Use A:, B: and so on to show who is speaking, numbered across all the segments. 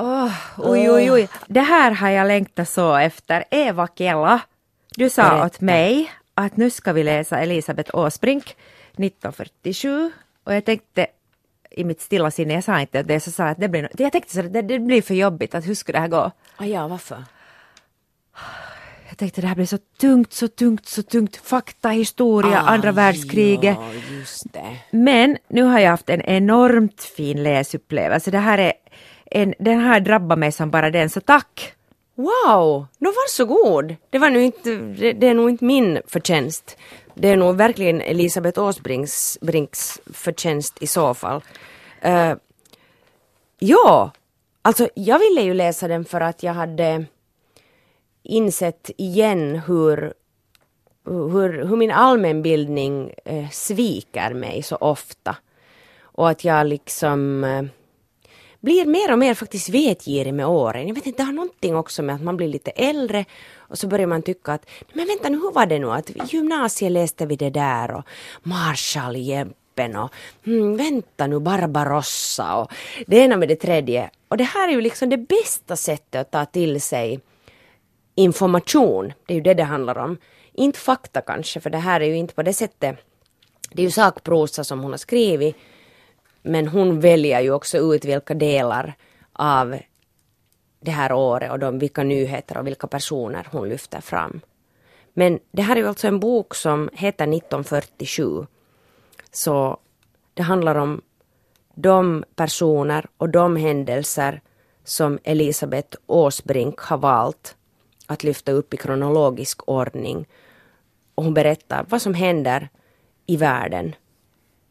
A: Oh, oj, oj, oj. Det här har jag längtat så efter. Eva Kella, du sa
B: Berätta.
A: åt mig att nu ska vi läsa Elisabeth Åsbrink 1947 och jag tänkte i mitt stilla sinne, jag sa inte det, så sa att det blir, jag tänkte så att det, det blir för jobbigt, att hur ska det här gå?
B: Ah, ja, varför?
A: Jag tänkte det här blir så tungt, så tungt, så tungt. Fakta, historia, andra världskriget.
B: Ah, Ja, just det.
A: Men nu har jag haft en enormt fin läsupplevelse. Det här är en, den här drabbar mig som bara den, så tack!
B: Wow, nå varsågod. Det var nu inte, det, det är nog inte min förtjänst. Det är nog verkligen Elisabeth Åsbrinks Brinks förtjänst i så fall. Uh, ja, alltså jag ville ju läsa den för att jag hade insett igen hur, hur, hur min allmänbildning eh, sviker mig så ofta. Och att jag liksom eh, blir mer och mer faktiskt vetgirig med åren. Jag vet inte, det har någonting också med att man blir lite äldre och så börjar man tycka att men vänta nu, hur var det nu att i gymnasiet läste vi det där och Marshall-Jeppen och mm, vänta nu Barbarossa och det ena med det tredje. Och det här är ju liksom det bästa sättet att ta till sig information. Det är ju det det handlar om. Inte fakta kanske, för det här är ju inte på det sättet. Det är ju sakprosa som hon har skrivit. Men hon väljer ju också ut vilka delar av det här året och de, vilka nyheter och vilka personer hon lyfter fram. Men det här är ju alltså en bok som heter 1947. Så det handlar om de personer och de händelser som Elisabeth Åsbrink har valt att lyfta upp i kronologisk ordning. Och hon berättar vad som händer i världen.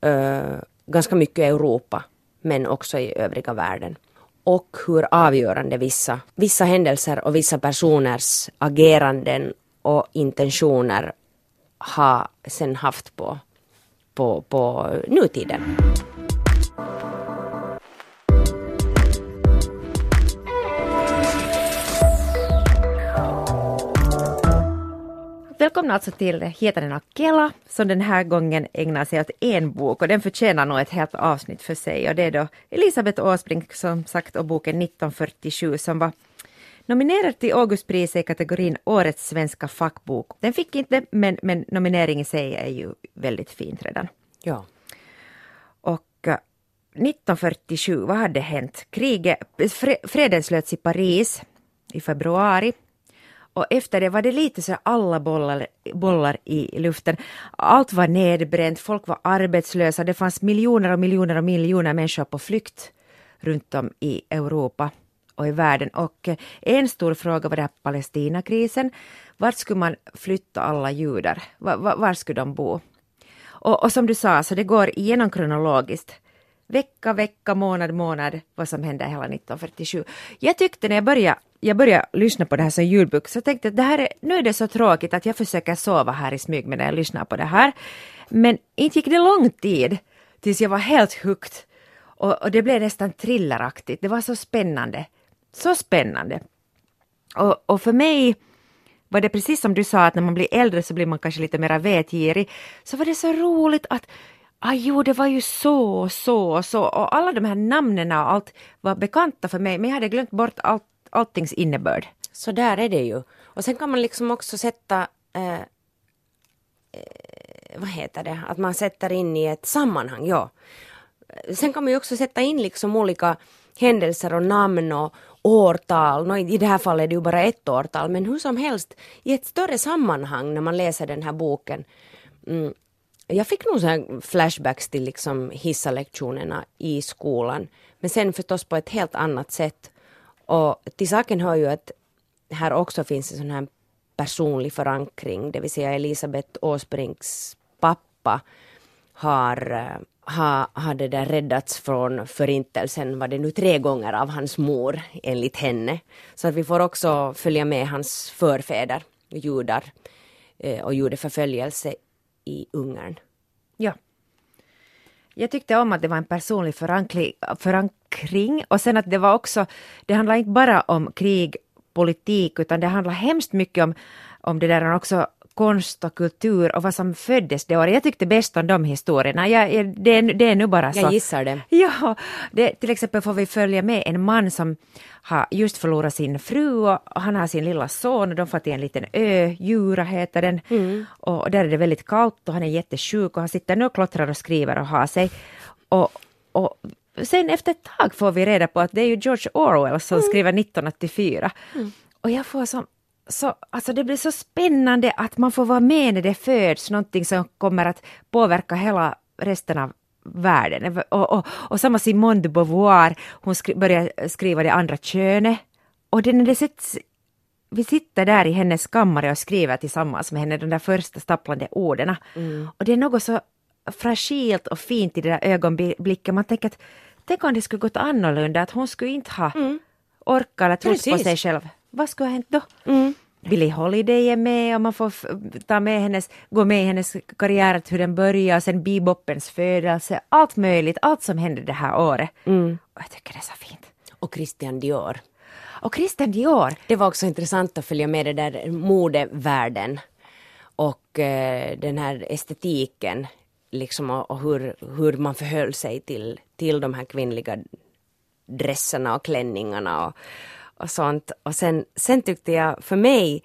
B: Eh, Ganska mycket i Europa, men också i övriga världen. Och hur avgörande vissa, vissa händelser och vissa personers ageranden och intentioner har sen haft på, på, på nutiden.
A: Välkomna alltså till Hietanen Akela som den här gången ägnar sig åt en bok och den förtjänar nog ett helt avsnitt för sig och det är då Elisabeth Åsbrink som sagt och boken 1947 som var nominerad till Augustpriset i kategorin Årets svenska fackbok. Den fick inte men, men nomineringen i sig är ju väldigt fint redan.
B: Ja.
A: Och eh, 1947, vad hade hänt? Kriget, fre- freden slöts i Paris i februari. Och efter det var det lite så alla bollar, bollar i luften. Allt var nedbränt, folk var arbetslösa, det fanns miljoner och miljoner och miljoner människor på flykt runt om i Europa och i världen. Och eh, en stor fråga var det här Palestinakrisen. Vart skulle man flytta alla judar? Var, var, var skulle de bo? Och, och som du sa, så det går igenom kronologiskt. Vecka, vecka, månad, månad, vad som hände hela 1947. Jag tyckte när jag började, jag började lyssna på det här som ljudbok så tänkte jag att det här är, nu är det så tråkigt att jag försöker sova här i smyg medan jag lyssnar på det här. Men inte gick det lång tid tills jag var helt hooked. Och, och det blev nästan thrilleraktigt. Det var så spännande. Så spännande. Och, och för mig var det precis som du sa att när man blir äldre så blir man kanske lite mer vetgirig. Så var det så roligt att Ah, jo, det var ju så, så, så och alla de här namnen och allt var bekanta för mig men jag hade glömt bort allt, alltings innebörd.
B: Så där är det ju. Och sen kan man liksom också sätta eh, eh, vad heter det, att man sätter in i ett sammanhang, ja. Sen kan man ju också sätta in liksom olika händelser och namn och årtal. no, I det här fallet är det ju bara ett årtal, men hur som helst i ett större sammanhang när man läser den här boken. Mm. Jag fick nog så här flashbacks till liksom hissa-lektionerna i skolan, men sen förstås på ett helt annat sätt. Och till saken hör ju att här också finns en sån här personlig förankring, det vill säga Elisabeth Åsbrinks pappa har, eh, har, har det där räddats från förintelsen, var det nu tre gånger av hans mor enligt henne. Så att vi får också följa med hans förfäder, judar eh, och judeförföljelse i Ungern.
A: Ja. Jag tyckte om att det var en personlig förankring, och sen att det var också, det handlar inte bara om krig, politik, utan det handlar hemskt mycket om, om det där också konst och kultur och vad som föddes det året. Jag tyckte bäst om de historierna. Jag, jag, det, är, det är nu bara så.
B: Jag gissar det.
A: Ja, det, till exempel får vi följa med en man som har just förlorat sin fru och han har sin lilla son och de får till en liten ö, Djura heter den.
B: Mm.
A: Och där är det väldigt kallt och han är jättesjuk och han sitter nu och klottrar och skriver och har sig. Och, och sen efter ett tag får vi reda på att det är ju George Orwell som
B: Mm.
A: skriver 1984. Och jag får som så, alltså det blir så spännande att man får vara med när det föds, någonting som kommer att påverka hela resten av världen. Och, och, och samma Simone de Beauvoir, hon skri, börjar skriva det andra könet. Och det, när det sätts, vi sitter där i hennes kammare och skriver tillsammans med henne de där första stapplande orden. Och det är något så fragilt och fint i det där ögonblicket. Man tänker att tänk om det skulle gått annorlunda, att hon skulle inte ha orkat eller trott på sig själv. Vad skulle ha hänt då?
B: Mm.
A: Billie Holiday är med och man får ta med hennes, gå med i hennes karriär, hur den börjar, och sen bebopens födelse, allt möjligt, allt som hände det här året. Och jag tycker det är så fint.
B: Och Christian Dior.
A: Och Christian Dior,
B: Det var också intressant att följa med det där modevärlden och eh, den här estetiken liksom och, och hur, hur man förhöll sig till, till de här kvinnliga dresserna och klänningarna och, och sånt. Och sen, sen tyckte jag, för mig,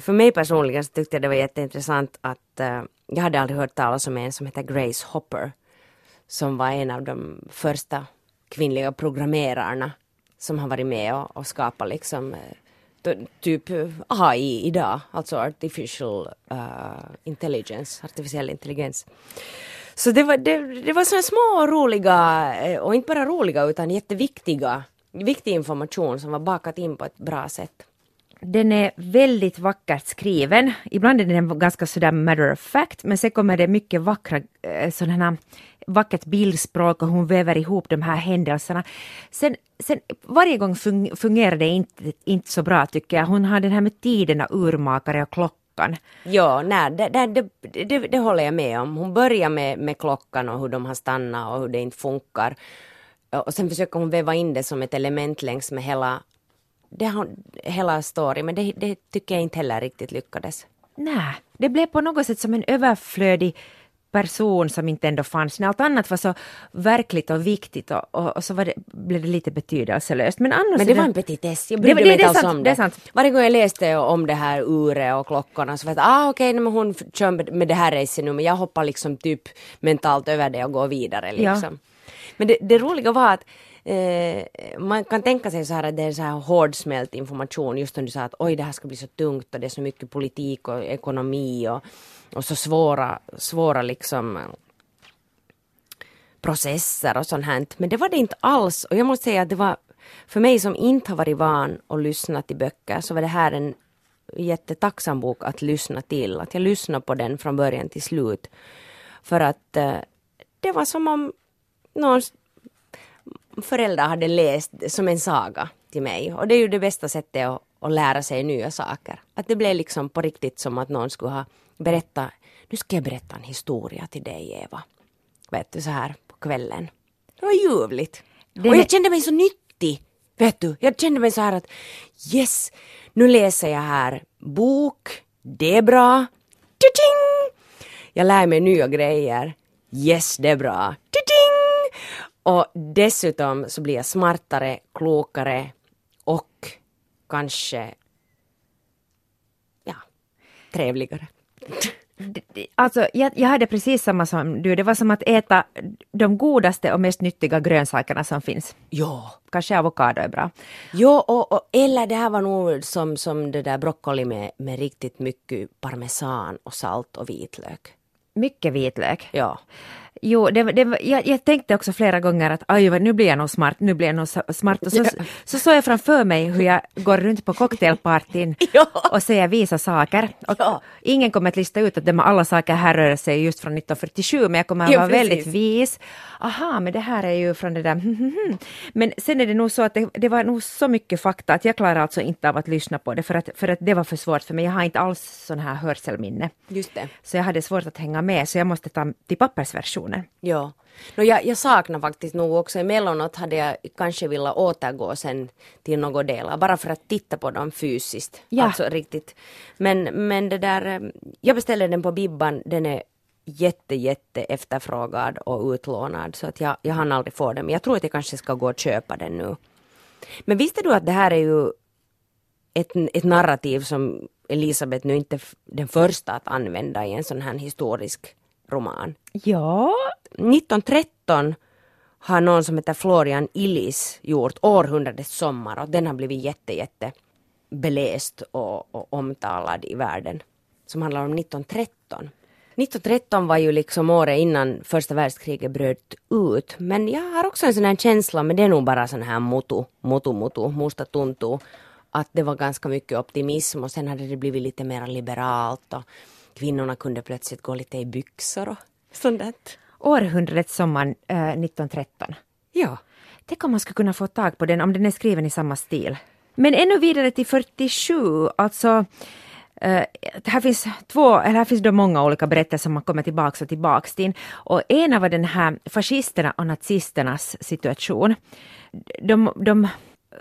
B: för mig personligen så tyckte jag det var jätteintressant att uh, jag hade aldrig hört talas om en som heter Grace Hopper som var en av de första kvinnliga programmerarna som har varit med och, och skapat liksom eh, typ AI idag, alltså artificial uh, intelligence, artificiell intelligens. Så det var, det, det var sådana små roliga, och inte bara roliga utan jätteviktiga, viktig information som var bakat in på ett bra sätt.
A: den är väldigt vackert skriven. Ibland är den ganska sådär matter of fact, men sen kommer det mycket vackra eh, sådana vackert bildspråk och hon väver ihop de här händelserna. Sen, sen varje gång fun, fungerar det inte, inte så bra tycker jag. Hon har den här med tiderna, urmakare och klockan.
B: Ja, nej, det, det, det, det, det håller jag med om. Hon börjar med, med klockan och hur de har stannat och hur det inte funkar. Och sen försöker hon väva in det som ett element längs med hela, det har, hela story, men det, det tycker jag inte heller riktigt lyckades.
A: Nej, det blev på något sätt som en överflödig person som inte ändå fanns. När allt annat var så verkligt och viktigt och, och, och så var det, blev det lite betydelselöst. Men annars...
B: Men
A: så
B: det var en petitess, jag
A: Det-
B: brydde
A: det-
B: mig
A: det
B: inte alls om
A: det
B: det. Varje gång jag läste om det här uret och klockorna så var jag ah okej, men hon kör med, det här racet nu men jag hoppar liksom typ mentalt över det och går vidare
A: Ja.
B: Men det, det roliga var att eh, man kan tänka sig så här att det är så här hårdsmält information just som du sa att oj det här ska bli så tungt och det är så mycket politik och ekonomi och, och så svåra, svåra liksom processer och sånt här. Men det var det inte alls. Och jag måste säga att det var för mig som inte har varit van att lyssna till böcker så var det här en jättetacksam bok att lyssna till. Att jag lyssnade på den från början till slut. För att eh, det var som om någon föräldrar hade läst som en saga till mig. Och det är ju det bästa sättet att, att lära sig nya saker. Att det blev liksom på riktigt som att någon skulle ha berättat, nu ska jag berätta en historia till dig Eva. Vet du, så här på kvällen. Det var ljuvligt.
A: Det
B: och jag kände mig så nyttig. Vet du, jag kände mig så här att yes, nu läser jag här bok, det är bra. Tjing! Jag lär mig nya grejer. Yes, det är bra. Tjing! Och dessutom så blir jag smartare, klokare och kanske ja, trevligare.
A: Alltså, jag, jag hade precis samma som du. Det var som att äta de godaste och mest nyttiga grönsakerna som finns.
B: Ja.
A: Kanske avokado är bra.
B: Jo, och, och, eller det här var nog som, som det där broccoli med, med riktigt mycket parmesan och salt och vitlök.
A: Mycket vitlök.
B: Ja.
A: Jo, det, det, jag, jag tänkte också flera gånger att aj, nu blir jag nog smart, nu blir jag nog smart. Och så,
B: Ja.
A: så såg jag framför mig hur jag går runt på cocktailpartyn
B: Ja.
A: och säger visa saker. Och
B: Ja.
A: Ingen kommer att lista ut att de alla saker härrör sig just från 1947, men jag kommer att vara
B: precis.
A: väldigt vis. Aha, men det här är ju från det där. Men sen är det nog så att det, det var nog så mycket fakta att jag klarar alltså inte av att lyssna på det för att, för att det var för svårt för mig. Jag har inte alls sån här hörselminne.
B: Just det.
A: Så jag hade svårt att hänga med, så jag måste ta till pappersversion. Situationen.
B: Ja. No, jag, jag saknar faktiskt nog också, emellanåt hade jag kanske velat återgå sen till några delar, bara för att titta på dem fysiskt.
A: Ja.
B: Alltså riktigt. Men, men det där, eh, jag beställde den på Bibban, den är jätte, jätte efterfrågad och utlånad så att jag, jag hann aldrig få den. Men jag tror att jag kanske ska gå och köpa den nu. Men visste du att det här är ju ett, ett narrativ som Elisabeth nu inte den första att använda i en sån här historisk roman.
A: Ja,
B: 1913 har någon som heter Florian Illis gjort Århundradets sommar och den har blivit jätte, jätte beläst och, och omtalad i världen. Som handlar om 1913. 1913 var ju liksom året innan första världskriget bröt ut. Men jag har också en sån här känsla, men det är nog bara sån här motu, motu, motu, musta tuntu. Att det var ganska mycket optimism och sen hade det blivit lite mer liberalt och kvinnorna kunde plötsligt gå lite i byxor och sånt där.
A: århundradets sommar eh, 1913.
B: Ja.
A: Tänk om man skulle kunna få tag på den om den är skriven i samma stil. Men ännu vidare till 47, alltså Uh, här finns två, eller här finns då många olika berättelser som man kommer tillbaks och tillbaks till. Och ena var den här fascisterna och nazisternas situation. De, de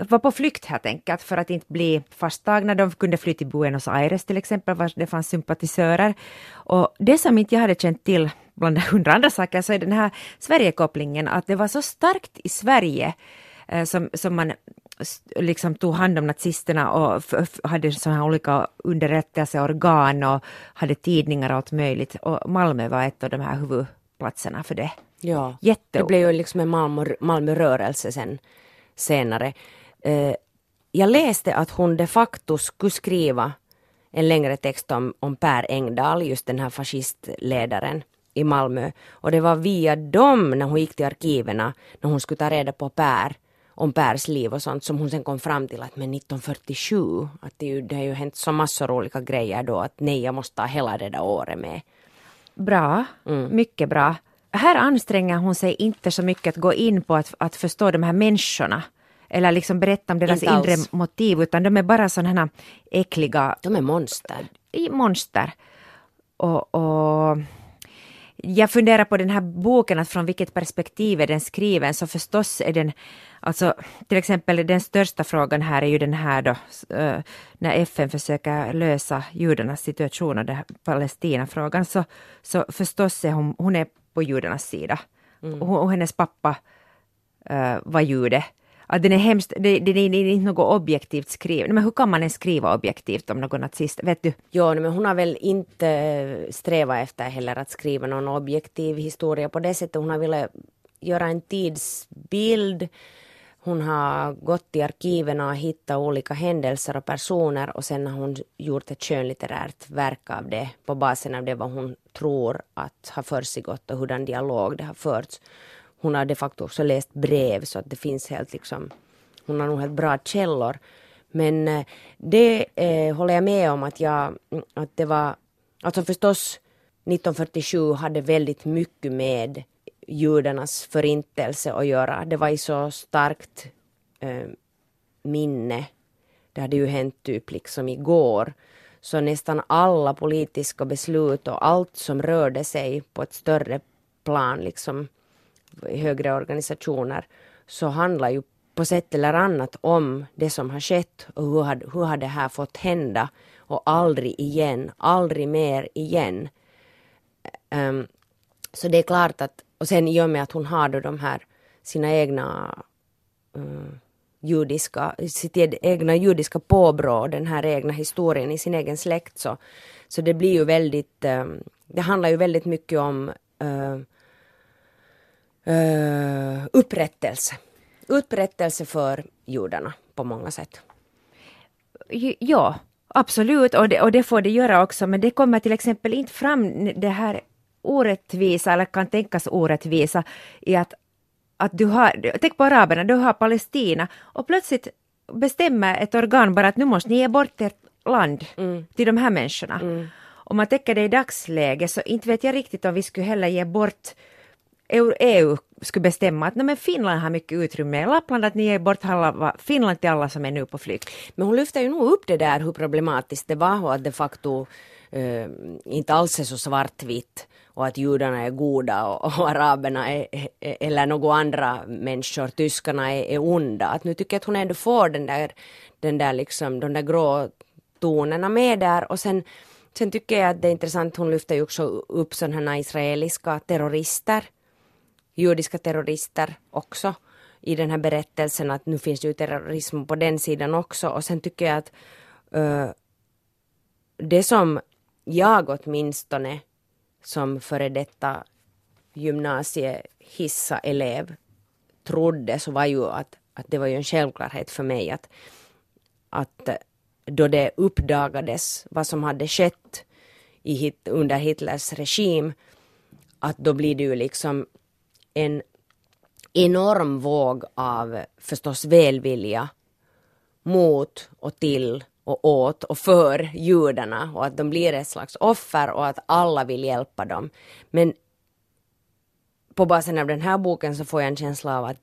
A: var på flykt helt enkelt för att inte bli fasttagna. De kunde fly till Buenos Aires till exempel, var det fanns sympatisörer. Och det som inte jag hade känt till, bland hundra andra saker, så är den här Sverigekopplingen, att det var så starkt i Sverige eh, som, som man liksom tog hand om nazisterna och hade sådana här olika underrättelseorgan och hade tidningar och allt möjligt. Och Malmö var ett av de här huvudplatserna för det.
B: Ja,
A: Jätte-
B: det blev ju liksom en Malmö, Malmörörelse sen senare. Eh, jag läste att hon de facto skulle skriva en längre text om, om Per Engdahl, just den här fascistledaren i Malmö. Och det var via dem, när hon gick till arkiverna, när hon skulle ta reda på Per, om Pers liv och sånt, som hon sen kom fram till att men 1947, att det, ju, det har ju hänt så massor olika grejer då, att nej, jag måste ta hela det där året med.
A: Bra,
B: Mm.
A: mycket bra. Här anstränger hon sig inte så mycket att gå in på att, att förstå de här människorna eller liksom berätta om deras inre motiv, utan de är bara sådana här äckliga
B: De är monster.
A: monster. Och, och jag funderar på den här boken, att från vilket perspektiv är den skriven, så förstås är den, alltså till exempel den största frågan här är ju den här då, när FN försöker lösa judarnas situation och den här Palestinafrågan, så, så förstås är hon, hon är på judarnas sida. Och, och hennes pappa uh, var jude. Att den är hemskt, det, det, det är inte något objektivt skrivet. Men hur kan man ens skriva objektivt om någon nazist? Vet du?
B: Ja, men hon har väl inte strävat efter heller att skriva någon objektiv historia på det sättet. Hon har velat göra en tidsbild. Hon har gått i arkiven och hittat olika händelser och personer och sen har hon gjort ett skönlitterärt verk av det på basen av det vad hon tror att har försiggått och hurdan dialog det har förts. Hon har de facto också läst brev så att det finns helt liksom, hon har nog helt bra källor. Men eh, det eh, håller jag med om att jag, att det var, alltså förstås 1947 hade väldigt mycket med judarnas förintelse att göra. Det var i så starkt eh, minne. Det hade ju hänt typ liksom igår. Så nästan alla politiska beslut och allt som rörde sig på ett större plan, liksom i högre organisationer, så handlar ju på sätt eller annat om det som har skett och hur har, hur har det här fått hända och aldrig igen, aldrig mer igen. Um, så det är klart att, och sen i och med att hon har då de här sina egna uh, judiska, sitt egna judiska påbrå, den här egna historien i sin egen släkt så, så det blir ju väldigt, ehm, det handlar ju väldigt mycket om uh, uh, upprättelse. Upprättelse för judarna på många sätt.
A: Ja, absolut, och det, och det får det göra också, men det kommer till exempel inte fram det här orättvisa, eller kan tänkas orättvisa, i att, att du har, tänk på araberna, du har Palestina, och plötsligt bestämmer ett organ bara att nu måste ni ge bort ert land till de här människorna. Om man tänker det i dagsläget så inte vet jag riktigt om vi skulle heller ge bort EU, EU skulle bestämma att nej, men Finland har mycket utrymme i Lappland, att ni ger bort halva Finland till alla som är nu på flykt.
B: Men hon lyfter ju nog upp det där hur problematiskt det var och att de facto eh, inte alls är så svartvitt och att judarna är goda och, och araberna är, eller några andra människor, tyskarna är, är onda. Att nu tycker jag att hon ändå får den där, den där liksom, de där grå tonerna med där och sen Sen tycker jag att det är intressant, hon lyfter ju också upp sådana israeliska terrorister, judiska terrorister också i den här berättelsen att nu finns det ju terrorism på den sidan också och sen tycker jag att uh, det som jag åtminstone som före detta gymnasiehissa-elev trodde så var ju att, att det var ju en självklarhet för mig att, att då det uppdagades vad som hade skett i hit, under Hitlers regim att då blir det ju liksom en enorm våg av förstås välvilja mot och till och åt och för judarna och att de blir ett slags offer och att alla vill hjälpa dem. Men på basen av den här boken så får jag en känsla av att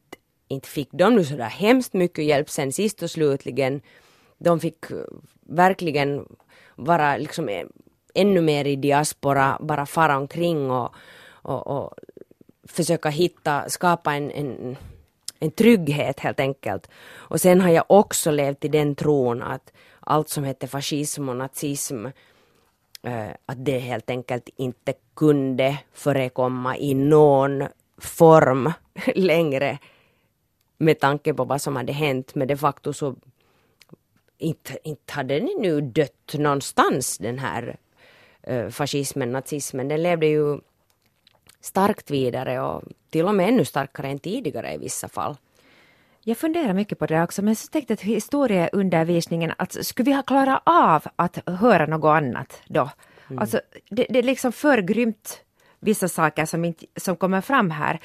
B: inte fick de nu sådär hemskt mycket hjälp sen sist och slutligen. De fick eh, verkligen vara liksom eh, ännu mer i diaspora, bara fara omkring och, och, och försöka hitta, skapa en, en, en trygghet helt enkelt. Och sen har jag också levt i den tron att allt som hette fascism och nazism eh, att det helt enkelt inte kunde förekomma i någon form längre med tanke på vad som hade hänt. Men de facto så inte, inte hade ni nu dött någonstans den här eh, fascismen, nazismen. Den levde ju starkt vidare och till och med ännu starkare än tidigare i vissa fall.
A: Jag funderar mycket på det också, men så tänkte jag att historieundervisningen, att skulle vi ha klarat av att höra något annat då? Mm. Alltså, det, det, är liksom för grymt vissa saker som, inte, som kommer fram här.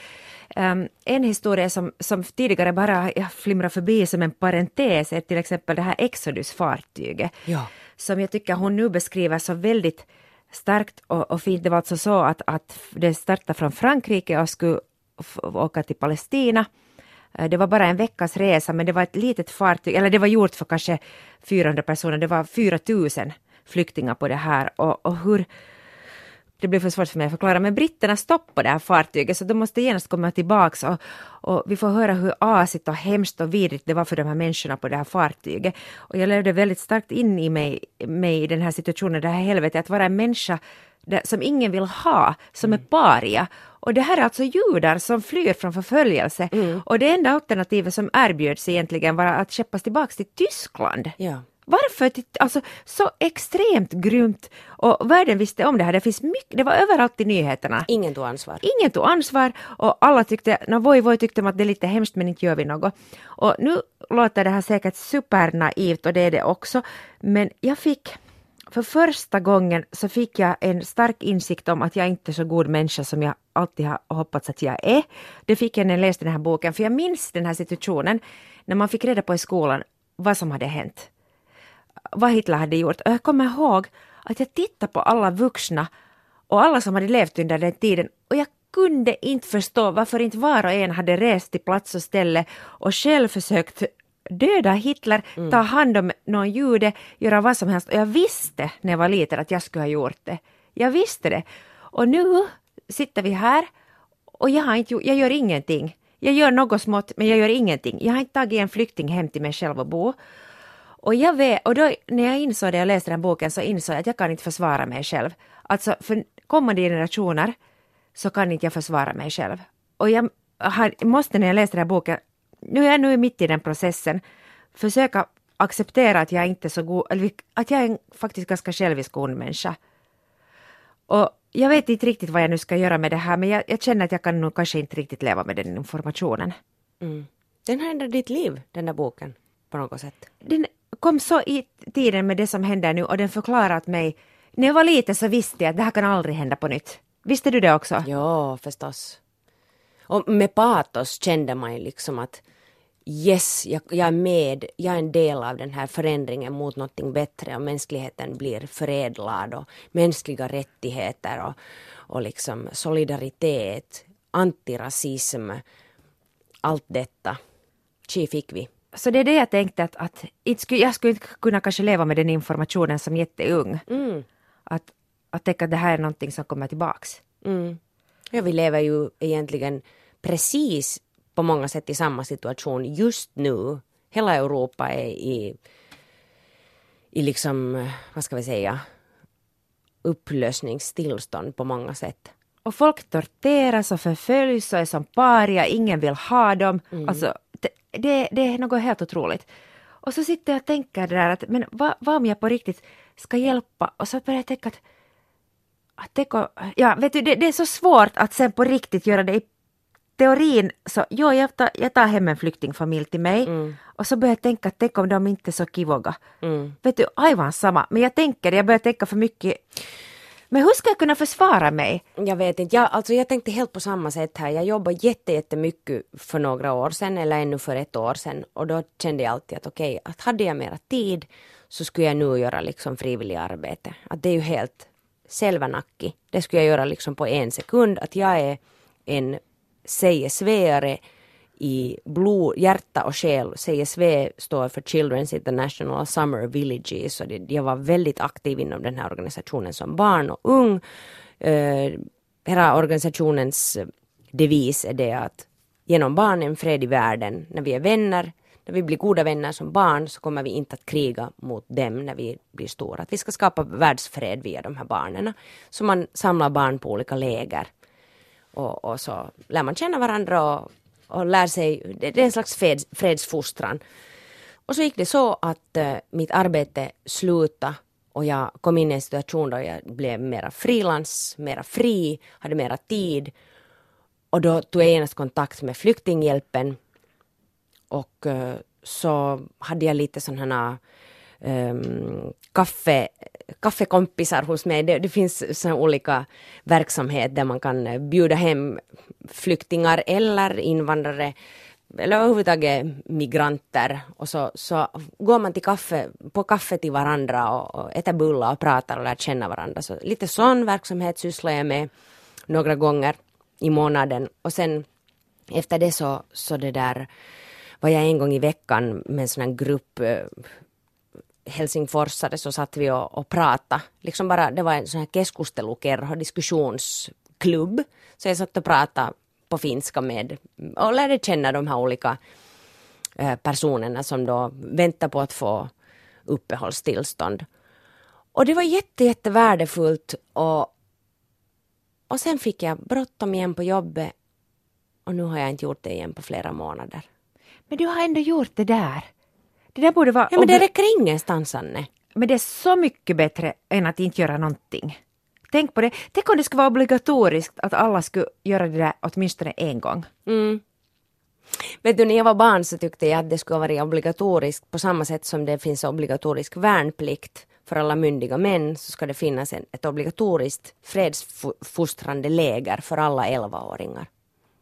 A: Um, en historia som, som tidigare bara flimrar förbi som en parentes är till exempel det här Exodus-fartyget. Ja. Som jag tycker hon nu beskriver så väldigt starkt och, och fint. Det var alltså så att, att det startade från Frankrike och skulle åka till Palestina. Eh, det var bara en veckas resa men det var ett litet fartyg, eller det var gjort för kanske 400 personer, det var 4000 flyktingar på det här och, och hur det blir för svårt för mig att förklara, men britterna stoppade det här fartyget så de måste genast komma tillbaks. och, och vi får höra hur asigt och hemskt och vidrigt det var för de här människorna på det här fartyget. Och jag levde väldigt starkt in i mig, mig i den här situationen, det här helvetet, att vara en människa som ingen vill ha, som mm. är paria. Och det här är alltså judar som flyr från förföljelse. Mm. Och det enda alternativet som erbjöds egentligen var att skeppas tillbaka till Tyskland. Ja. Varför? Alltså så extremt grymt. Och världen visste om det här. Det, finns mycket, det var överallt i nyheterna.
B: Ingen tog ansvar.
A: Ingen tog ansvar och alla tyckte, no, voi voi tyckte att det är lite hemskt men inte gör vi något. Och nu låter det här säkert supernaivt och det är det också. Men jag fick för första gången så fick jag en stark insikt om att jag inte är så god människa som jag alltid har hoppats att jag är. Det fick jag när jag läste den här boken, för jag minns den här situationen när man fick reda på i skolan vad som hade hänt vad Hitler hade gjort. Och jag kommer ihåg att jag tittade på alla vuxna och alla som hade levt under den tiden och jag kunde inte förstå varför inte var och en hade rest till plats och ställe och själv försökt döda Hitler, mm. ta hand om någon jude, göra vad som helst. Och jag visste när jag var liten att jag skulle ha gjort det. Jag visste det. Och nu sitter vi här och jag, har inte, jag gör ingenting. Jag gör något smått men jag gör ingenting. Jag har inte tagit en flykting hem till mig själv och bo. Och jag vet, och då när jag insåg det, jag läste den boken, så insåg jag att jag kan inte försvara mig själv. Alltså för kommande generationer så kan inte jag försvara mig själv. Och jag har, måste när jag läste den här boken, nu är jag nu mitt i den processen, försöka acceptera att jag inte är så god, eller att jag är en faktiskt ganska självisk ond människa. Och jag vet inte riktigt vad jag nu ska göra med det här, men jag, jag känner att jag kan nog kanske inte riktigt leva med den informationen.
B: Mm. Den har ändrat ditt liv, den där boken, på något sätt?
A: Den kom så i tiden med det som händer nu och den förklarar åt mig. När jag var liten så visste jag att det här kan aldrig hända på nytt. Visste du det också?
B: Ja, förstås. Och med patos kände man ju liksom att yes, jag, jag, är med, jag är en del av den här förändringen mot någonting bättre och mänskligheten blir förädlad och mänskliga rättigheter och, och liksom solidaritet, antirasism, allt detta. Tji fick vi
A: så det är det jag tänkte att, att jag skulle inte kunna kanske leva med den informationen som jätteung. Mm. att, att tänka att det här är någonting som kommer tillbaks.
B: Mm. Ja, vi lever ju egentligen precis på många sätt i samma situation just nu. Hela Europa är i, i liksom, vad ska vi säga, upplösningstillstånd på många sätt.
A: Och folk torteras och förföljs och är som paria, ingen vill ha dem. Mm. Alltså, det, det, är något helt otroligt. Och så sitter jag och tänker där att men vad, vad om jag på riktigt ska hjälpa? Och så börjar jag tänka att, att det, ja, vet du, det, det, är så svårt att sen på riktigt göra det i teorin så, jo, jag tar, jag tar hem en flyktingfamilj till mig mm. och så börjar jag tänka, tänk om de inte är så kivoga. Mm. Vet du, aivan samma, men jag tänker, jag börjar tänka för mycket men hur ska jag kunna försvara mig?
B: Jag vet inte, jag, alltså jag tänkte helt på samma sätt här. Jag jobbade jättemycket för några år sedan eller ännu för ett år sedan och då kände jag alltid att okej, okay, att hade jag mera tid så skulle jag nu göra liksom frivillig arbete. Att det är ju helt selvänacki. Det skulle jag göra liksom på en sekund. Att jag är en sägesväare i blod, hjärta och själ. CSV står för Children's International Summer Villages. Och det, jag var väldigt aktiv inom den här organisationen som barn och ung. Eh, hela organisationens devis är det att genom barnen fred i världen. När vi är vänner, när vi blir goda vänner som barn så kommer vi inte att kriga mot dem när vi blir stora. Att vi ska skapa världsfred via de här barnen. Så man samlar barn på olika läger. Och, och så lär man känna varandra och och lär sig, det är en slags freds, fredsfostran. Och så gick det så att uh, mitt arbete slutade och jag kom in i en situation då jag blev mera frilans, mera fri, hade mera tid. Och då tog jag genast kontakt med flyktinghjälpen och eh, så hade jag lite sådana um, ehm, kaffe, kaffekompisar hos mig. Det, det finns så olika verksamheter där man kan eh, bjuda hem flyktingar eller invandrare eller överhuvudtaget migranter och så, så går man till kaffe, på kaffe till varandra och, och äter bullar och pratar och lär känna varandra. Så lite sån verksamhet sysslar jag med några gånger i månaden och sen efter det så, så det där var jag en gång i veckan med en sån här grupp eh, helsingforsare så satt vi och, och pratade. Liksom bara, det var en sån här keskustelukerho, diskussionsklubb. Så jag satt och pratade på finska med och lärde känna de här olika eh, personerna som då väntar på att få uppehållstillstånd. Och det var jätte, jätte värdefullt och, och sen fick jag bråttom igen på jobbet och nu har jag inte gjort det igen på flera månader.
A: Men du har ändå gjort det där. Det där borde vara...
B: Ja men det räcker ingenstans Anne.
A: Men det är så mycket bättre än att inte göra någonting. Tänk på det. Tänk om det skulle vara obligatoriskt att alla skulle göra det där åtminstone en gång.
B: Mm. Vet du, när jag var barn så tyckte jag att det skulle vara obligatoriskt på samma sätt som det finns obligatorisk värnplikt för alla myndiga män så ska det finnas en, ett obligatoriskt fredsfostrande läger för alla 11-åringar.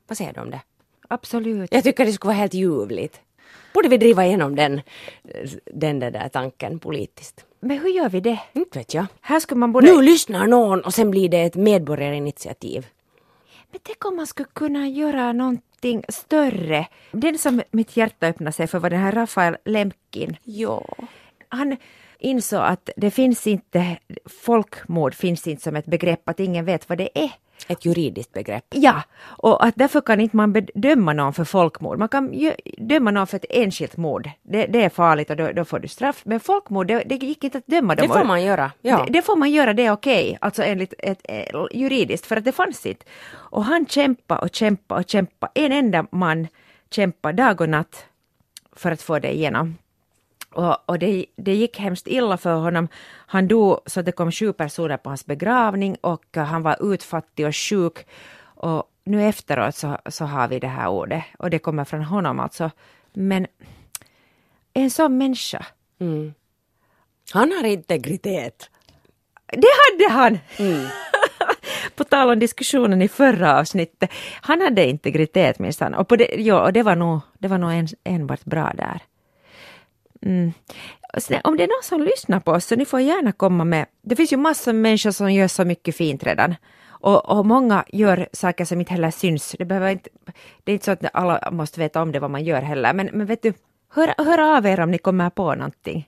B: Vad säger du om det?
A: Absolut.
B: Jag tycker det skulle vara helt ljuvligt. Borde vi driva igenom den, den där tanken politiskt?
A: Men hur gör vi det?
B: Inte vet jag.
A: Här skulle man borde...
B: Nu lyssnar någon och sen blir det ett medborgarinitiativ.
A: Men tänk om man skulle kunna göra någonting större. Den som mitt hjärta öppnade sig för var den här Rafael Lemkin.
B: Ja.
A: Han insåg att det finns inte, folkmord finns inte som ett begrepp, att ingen vet vad det är.
B: Ett juridiskt begrepp.
A: Ja, och att därför kan inte man bedöma någon för folkmord. Man kan ju döma någon för ett enskilt mord. Det, det är farligt och då, då, får du straff. Men folkmord, det, det gick inte att döma dem.
B: Det får man göra. Ja.
A: Det, det får man göra, det är okej, okay. alltså enligt ett, ett, juridiskt, för att det fanns inte. Och han kämpade och kämpade och kämpade. En enda man kämpade dag och natt för att få det igenom. Och, och det, det, gick hemskt illa för honom. Han dog så det kom sju personer på hans begravning och han var utfattig och sjuk. Och nu efteråt så, så har vi det här ordet och det kommer från honom alltså. Men en sån människa.
B: Mm. Han har integritet.
A: Det hade han!
B: Mm.
A: på tal om diskussionen i förra avsnittet. Han hade integritet minsann. Och, på det, ja, och det var nog, det var nog en, enbart bra där. Mm. Alltså, om det är någon som lyssnar på oss så ni får gärna komma med. Det finns ju massor med människor som gör så mycket fint redan. Och, och, många gör saker som inte heller syns. Det, behöver inte, det är inte så att alla måste veta om det vad man gör heller. Men, men vet du, hör, hör av er om ni kommer på någonting.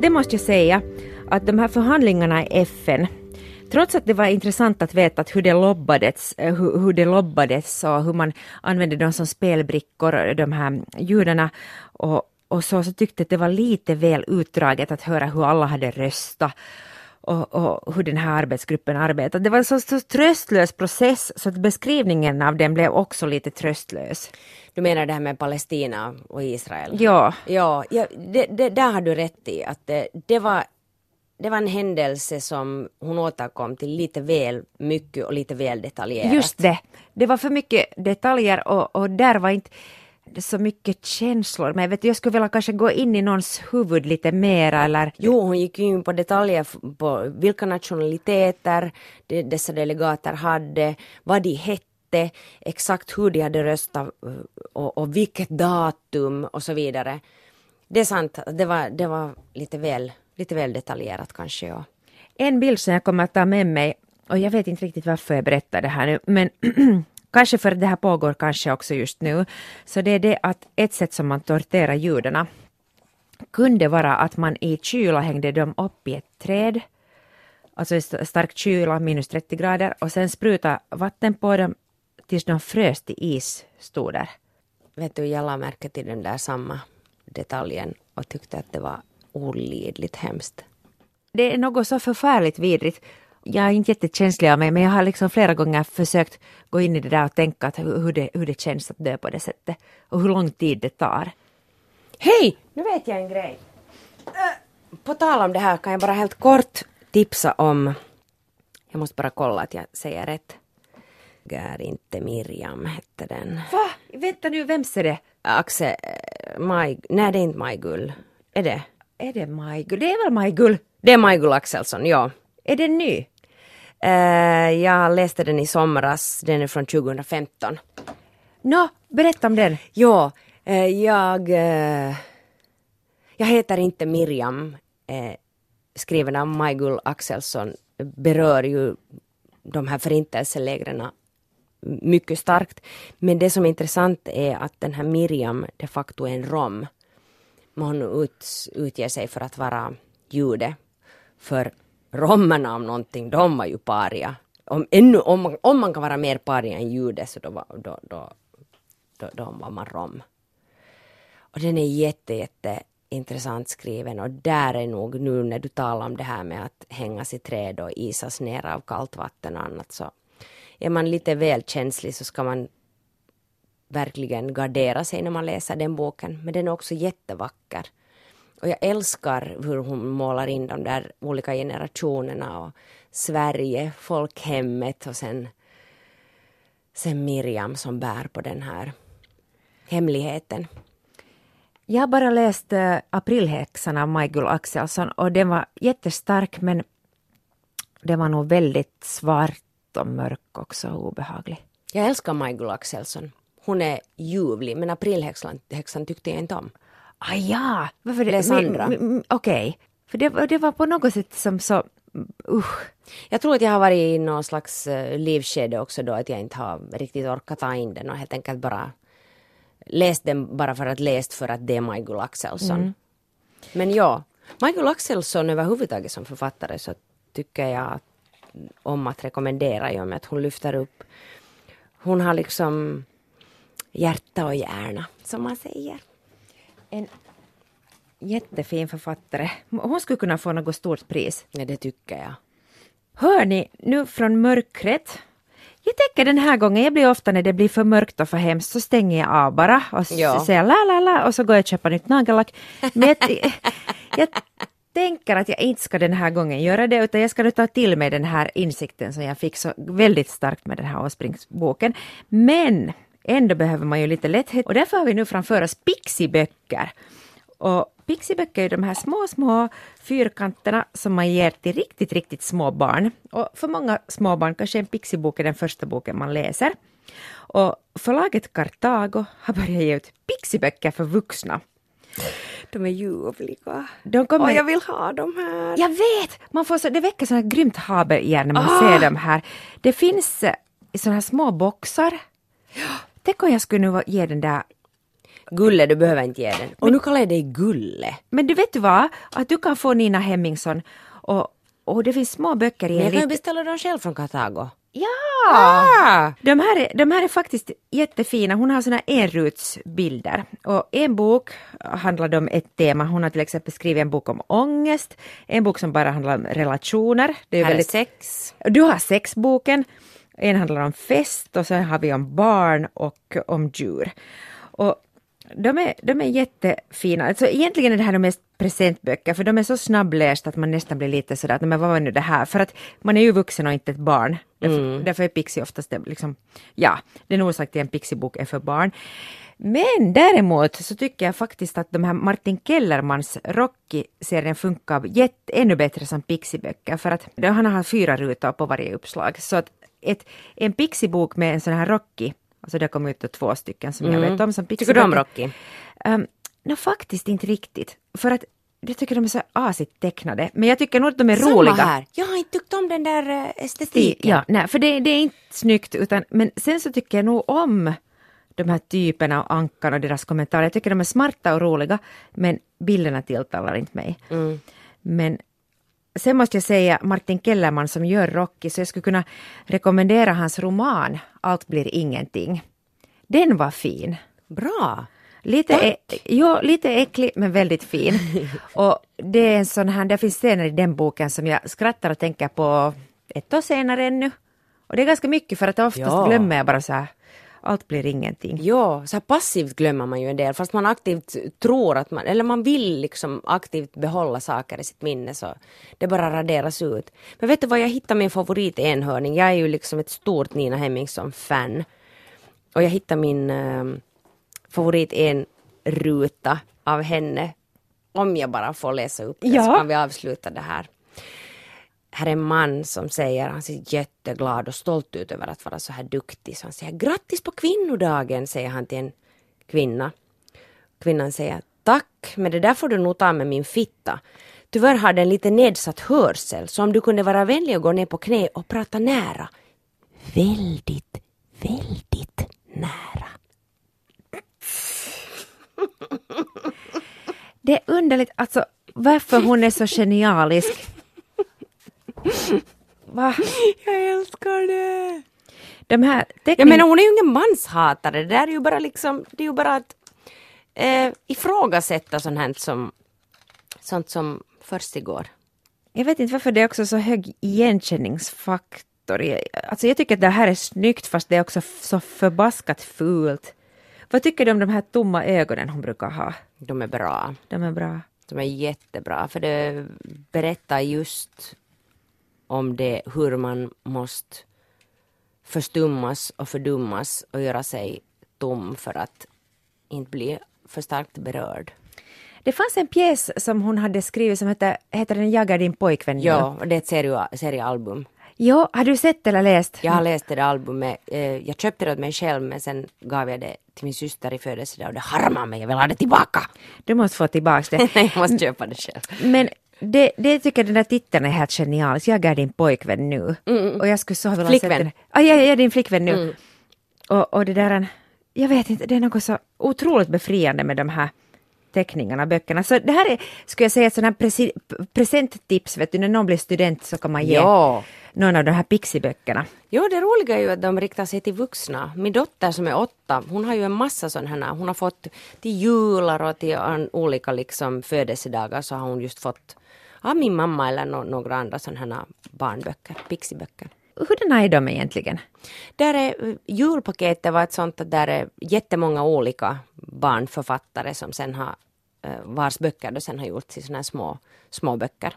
A: Det måste jag säga att de här förhandlingarna i FN Trots att det var intressant att veta att hur, det lobbades, eh, hur, hur det lobbades och hur man använde dem som spelbrickor, de här judarna, och, och så, så tyckte att det var lite väl utdraget att höra hur alla hade röstat och, och, hur den här arbetsgruppen arbetade. Det var en så, så tröstlös process så att beskrivningen av den blev också lite tröstlös.
B: Du menar det här med Palestina och Israel?
A: Ja.
B: Ja, ja det, det, där har du rätt i att det, det var det var en händelse som hon återkom till lite väl mycket och lite väl detaljerat.
A: Just det. Det var för mycket detaljer och, och där var inte så mycket känslor. Men jag, vet, jag skulle vilja kanske gå in i någons huvud lite mera eller...
B: Jo, hon gick in på detaljer på vilka nationaliteter dessa delegater hade, vad de hette, exakt hur de hade röstat och, och vilket datum och så vidare. Det är sant, det var, det var lite väl lite väl detaljerat kanske. Och...
A: En bild som jag kommer att ta med mig, och jag vet inte riktigt varför jag berättar det här nu, men kanske för att det här pågår kanske också just nu, så det är det att ett sätt som man torterar judarna kunde vara att man i kyla hängde dem upp i ett träd, alltså i stark kyla, minus 30 grader, och sen spruta vatten på dem tills de frös till is, stod där.
B: Vet du, jag la märke till den där samma detaljen och tyckte att det var olidligt hemskt.
A: Det är något så förfärligt vidrigt. Jag är inte jättekänslig av mig men jag har liksom flera gånger försökt gå in i det där och tänka att hur, det, hur det känns att dö på det sättet och hur lång tid det tar.
B: Hej! Nu vet jag en grej. På tal om det här kan jag bara helt kort tipsa om, jag måste bara kolla att jag säger rätt. Är inte Miriam hette den.
A: Va? Vänta nu, vems är det?
B: Axel, Maj, nej det är inte Majgull. Är det?
A: Är det Majgull? Det är väl Majgull?
B: Det är Majgull Axelsson, ja.
A: Är den ny?
B: Uh, jag läste den i somras, den är från 2015.
A: Nå, berätta om den.
B: Ja, uh, jag... Uh, jag heter inte Miriam, skriven av Majgull Axelsson, berör ju de här förintelselägren mycket starkt. Men det som är intressant är att den här Miriam de facto är en rom man ut, utger sig för att vara jude. För romerna om någonting, de var ju paria. Om, ännu, om, man, om man kan vara mer paria än jude så då, då, då, då, då var man rom. Och den är jätte, jätte intressant skriven och där är nog nu när du talar om det här med att hängas i träd och isas ner av kallt vatten och annat så är man lite väl känslig så ska man verkligen gardera sig när man läser den boken. Men den är också jättevacker. Och jag älskar hur hon målar in de där olika generationerna och Sverige, folkhemmet och sen, sen Miriam som bär på den här hemligheten.
A: Jag har bara läst äh, Aprilhäxan av Majgull Axelsson och den var jättestark men den var nog väldigt svart och mörk också och obehaglig.
B: Jag älskar Majgull Axelsson hon är ljuvlig, men aprilhäxan häxan tyckte jag inte om.
A: Ah, ja, varför det?
B: Läs andra.
A: Okej, okay. för det, det var på något sätt som så Usch.
B: Jag tror att jag har varit i någon slags uh, livskede också då att jag inte har riktigt orkat ta in den och helt enkelt bara läst den bara för att läst för att det är Majgull Axelsson. Mm. Men ja, Majgull Axelsson överhuvudtaget som författare så tycker jag om att rekommendera i och med att hon lyfter upp hon har liksom hjärta och hjärna, som man säger.
A: En jättefin författare. Hon skulle kunna få något stort pris.
B: Ja, det tycker jag.
A: Hör ni, nu från mörkret. Jag tänker den här gången, jag blir ofta när det blir för mörkt och för hemskt så stänger jag av bara och ja. säger la la la och så går jag och köper nytt nagellack. Men jag, jag tänker att jag inte ska den här gången göra det utan jag ska nu ta till mig den här insikten som jag fick så väldigt starkt med den här Åsbrinksboken. Men Ändå behöver man ju lite lätthet och därför har vi nu framför oss pixiböcker. Och pixiböcker är de här små, små fyrkanterna som man ger till riktigt, riktigt små barn. Och för många små barn kanske en pixibok är den första boken man läser. Och förlaget Kartago har börjat ge ut pixiböcker för vuxna.
B: De är ljuvliga.
A: De kommer...
B: Och jag vill ha dem här.
A: Jag vet! Man får så, det väcker här grymt haber igen när man ah! ser dem här. Det finns eh, i såna här små boxar. Tänk om jag skulle nu ge den där
B: Gulle, du behöver inte ge den. Och men, nu kallar jag dig Gulle.
A: Men du vet vad? Att du kan få Nina Hemmingsson Och, och det finns små böcker i en
B: jag kan ju beställa dem själv från Kartago.
A: Ja!
B: Ah!
A: De här, är, de här är faktiskt jättefina. Hon har såna enrutsbilder. Och en bok handlar om ett tema. Hon har till exempel skrivit en bok om ångest. En bok som bara handlar om relationer. Det är
B: Här är
A: väldigt...
B: sex.
A: Du har sexboken. En handlar om fest och sen har vi om barn och om djur. Och de är, de är jättefina. Alltså egentligen är det här de mest presentböcker för de är så snabblästa att man nästan blir lite sådär men vad var nu det här? För att man är ju vuxen och inte ett barn. Därför, därför är Pixie oftast det, liksom, ja, den orsak till en Pixie-bok är för barn. Men däremot så tycker jag faktiskt att de här Martin Kellermans Rocky-serien funkar jätte, ännu bättre som Pixie-böcker för att han har fyra rutor på varje uppslag. Så att ett, en Pixie-bok med en sån här Rocky, alltså det kom ut två stycken som jag vet om som
B: Tycker du om. Rocky?
A: Um, no, faktiskt inte riktigt. För att jag tycker de är så asigt tecknade. Men jag tycker nog att de är
B: Samma
A: roliga.
B: här. Jag har inte tyckt om den där eh, estetiken.
A: Ja, nej, för det, det är inte snyggt. Utan, men sen så tycker jag nog om de här typerna och Ankan och deras kommentarer. Jag tycker de är smarta och roliga. Men bilderna tilltalar inte mig.
B: Mm.
A: Men sen måste jag säga Martin Kellerman som gör Rocky. Så jag skulle kunna rekommendera hans roman Allt blir ingenting. Den var fin.
B: Bra.
A: Lite, ä- jo, lite äcklig men väldigt fin. och det är en sån här, det finns scener i den boken som jag skrattar och tänker på ett år senare ännu. Och det är ganska mycket för att oftast
B: Ja.
A: glömmer jag bara så här, allt blir ingenting.
B: Ja, så passivt glömmer man ju en del fast man aktivt tror att man, eller man vill liksom aktivt behålla saker i sitt minne så det bara raderas ut. Men vet du vad, jag hittade min favorit enhörning. Jag är ju liksom ett stort Nina Hemmingsson-fan. Och jag hittade min um, favorit enruta av henne. Om jag bara får läsa upp det
A: Ja.
B: så kan vi avsluta det här. Här är en man som säger, han ser jätteglad och stolt ut över att vara så här duktig. Så han säger grattis på kvinnodagen, säger han till en kvinna. Kvinnan säger tack, men det där får du nog ta med min fitta. Tyvärr har den lite nedsatt hörsel, så om du kunde vara vänlig och gå ner på knä och prata nära. Väldigt, väldigt nära.
A: Det är underligt, alltså varför hon är så genialisk. Va?
B: Jag älskar det!
A: De här
B: Jag
A: teckningarna...
B: menar hon är ju ingen manshatare, det där är ju bara liksom, det är ju bara att eh, ifrågasätta sånt här som, sånt som försiggår.
A: Jag vet inte varför det är också så hög igenkänningsfaktor. Jag- Alltså jag tycker att det här är snyggt fast det är också så förbaskat fult. Vad tycker du om de här tomma ögonen hon brukar ha?
B: De är bra.
A: De är bra.
B: De är jättebra för det berättar just om det hur man måste förstummas och fördummas och göra sig tom för att inte bli för starkt berörd.
A: Det fanns en pjäs som hon hade skrivit som heter, heter den Jagar din pojkvän?
B: Ja, och det är ett serie, seriealbum.
A: Jo, har du sett eller läst?
B: Jag har läst det albumet. Eh, jag köpte det åt mig själv men sen gav jag det till min syster i födelsedag och det harmar mig. Jag vill ha det tillbaka.
A: Du måste få tillbaka det.
B: jag måste köpa det själv.
A: Men det, det tycker jag den där titeln är helt genialisk. Jag är din pojkvän nu. Och jag skulle så vilja
B: Flickvän.
A: den. Ah, ja, jag är din flickvän nu. Och, och det där, jag vet inte, det är något så otroligt befriande med de här teckningarna, böckerna. Så det här är, skulle jag säga, ett sånt här presenttips, vet du, när någon blir student så kan man ge
B: Ja.
A: någon av de här Pixie-böckerna.
B: Jo, det roliga är ju att de riktar sig till vuxna. Min dotter som är åtta, hon har ju en massa sådana här. Hon har fått till jular och till olika liksom födelsedagar så har hon just fått av min mamma eller nå- några andra sådana här barnböcker, pixiböcker.
A: Hurdana är de egentligen?
B: Där är, julpaketet var ett sånt att där är jättemånga olika barnförfattare som sen har, eh, vars böcker då sen har gjorts i sådana här små, små böcker.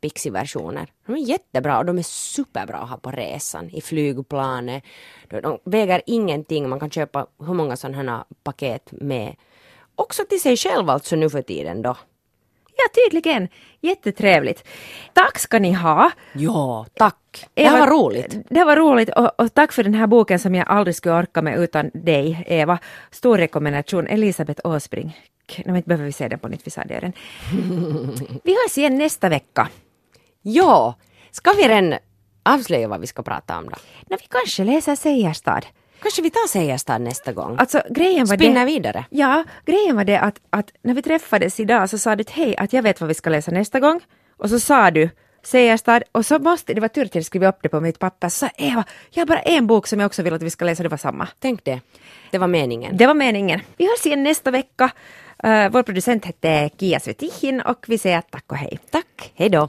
B: Pixie-versioner. De är jättebra och de är superbra att ha på resan, i flygplanet. De, de väger ingenting, man kan köpa hur många sådana här paket med. Också till sig själv alltså nu för tiden då.
A: Ja, tydligen. Jättetrevligt. Tack ska ni ha.
B: Ja, tack. Det här var roligt.
A: Det var roligt och, och tack för den här boken som jag aldrig skulle orka med utan dig, Eva. Stor rekommendation, Elisabeth Åsbrink. Nej, inte behöver vi säga den på nytt, vi sa det redan. Vi hörs igen nästa vecka.
B: Ja, ska vi redan avslöja vad vi ska prata om då?
A: När vi kanske läser Seierstad.
B: Kanske vi tar Seierstad nästa gång?
A: Alltså grejen var
B: Spinna
A: det...
B: vidare.
A: Ja, grejen var det att, att när vi träffades idag så sa du hej, att jag vet vad vi ska läsa nästa gång. Och så sa du Segerstad och så måste, det var tur att jag skrev upp det på mitt papper, så Eva, jag har bara en bok som jag också vill att vi ska läsa, det var samma.
B: Tänk det. Det var meningen.
A: Det var meningen. Vi hörs igen nästa vecka. Uh, vår producent hette Kia Svetihin och vi säger tack och hej.
B: Tack, hej då.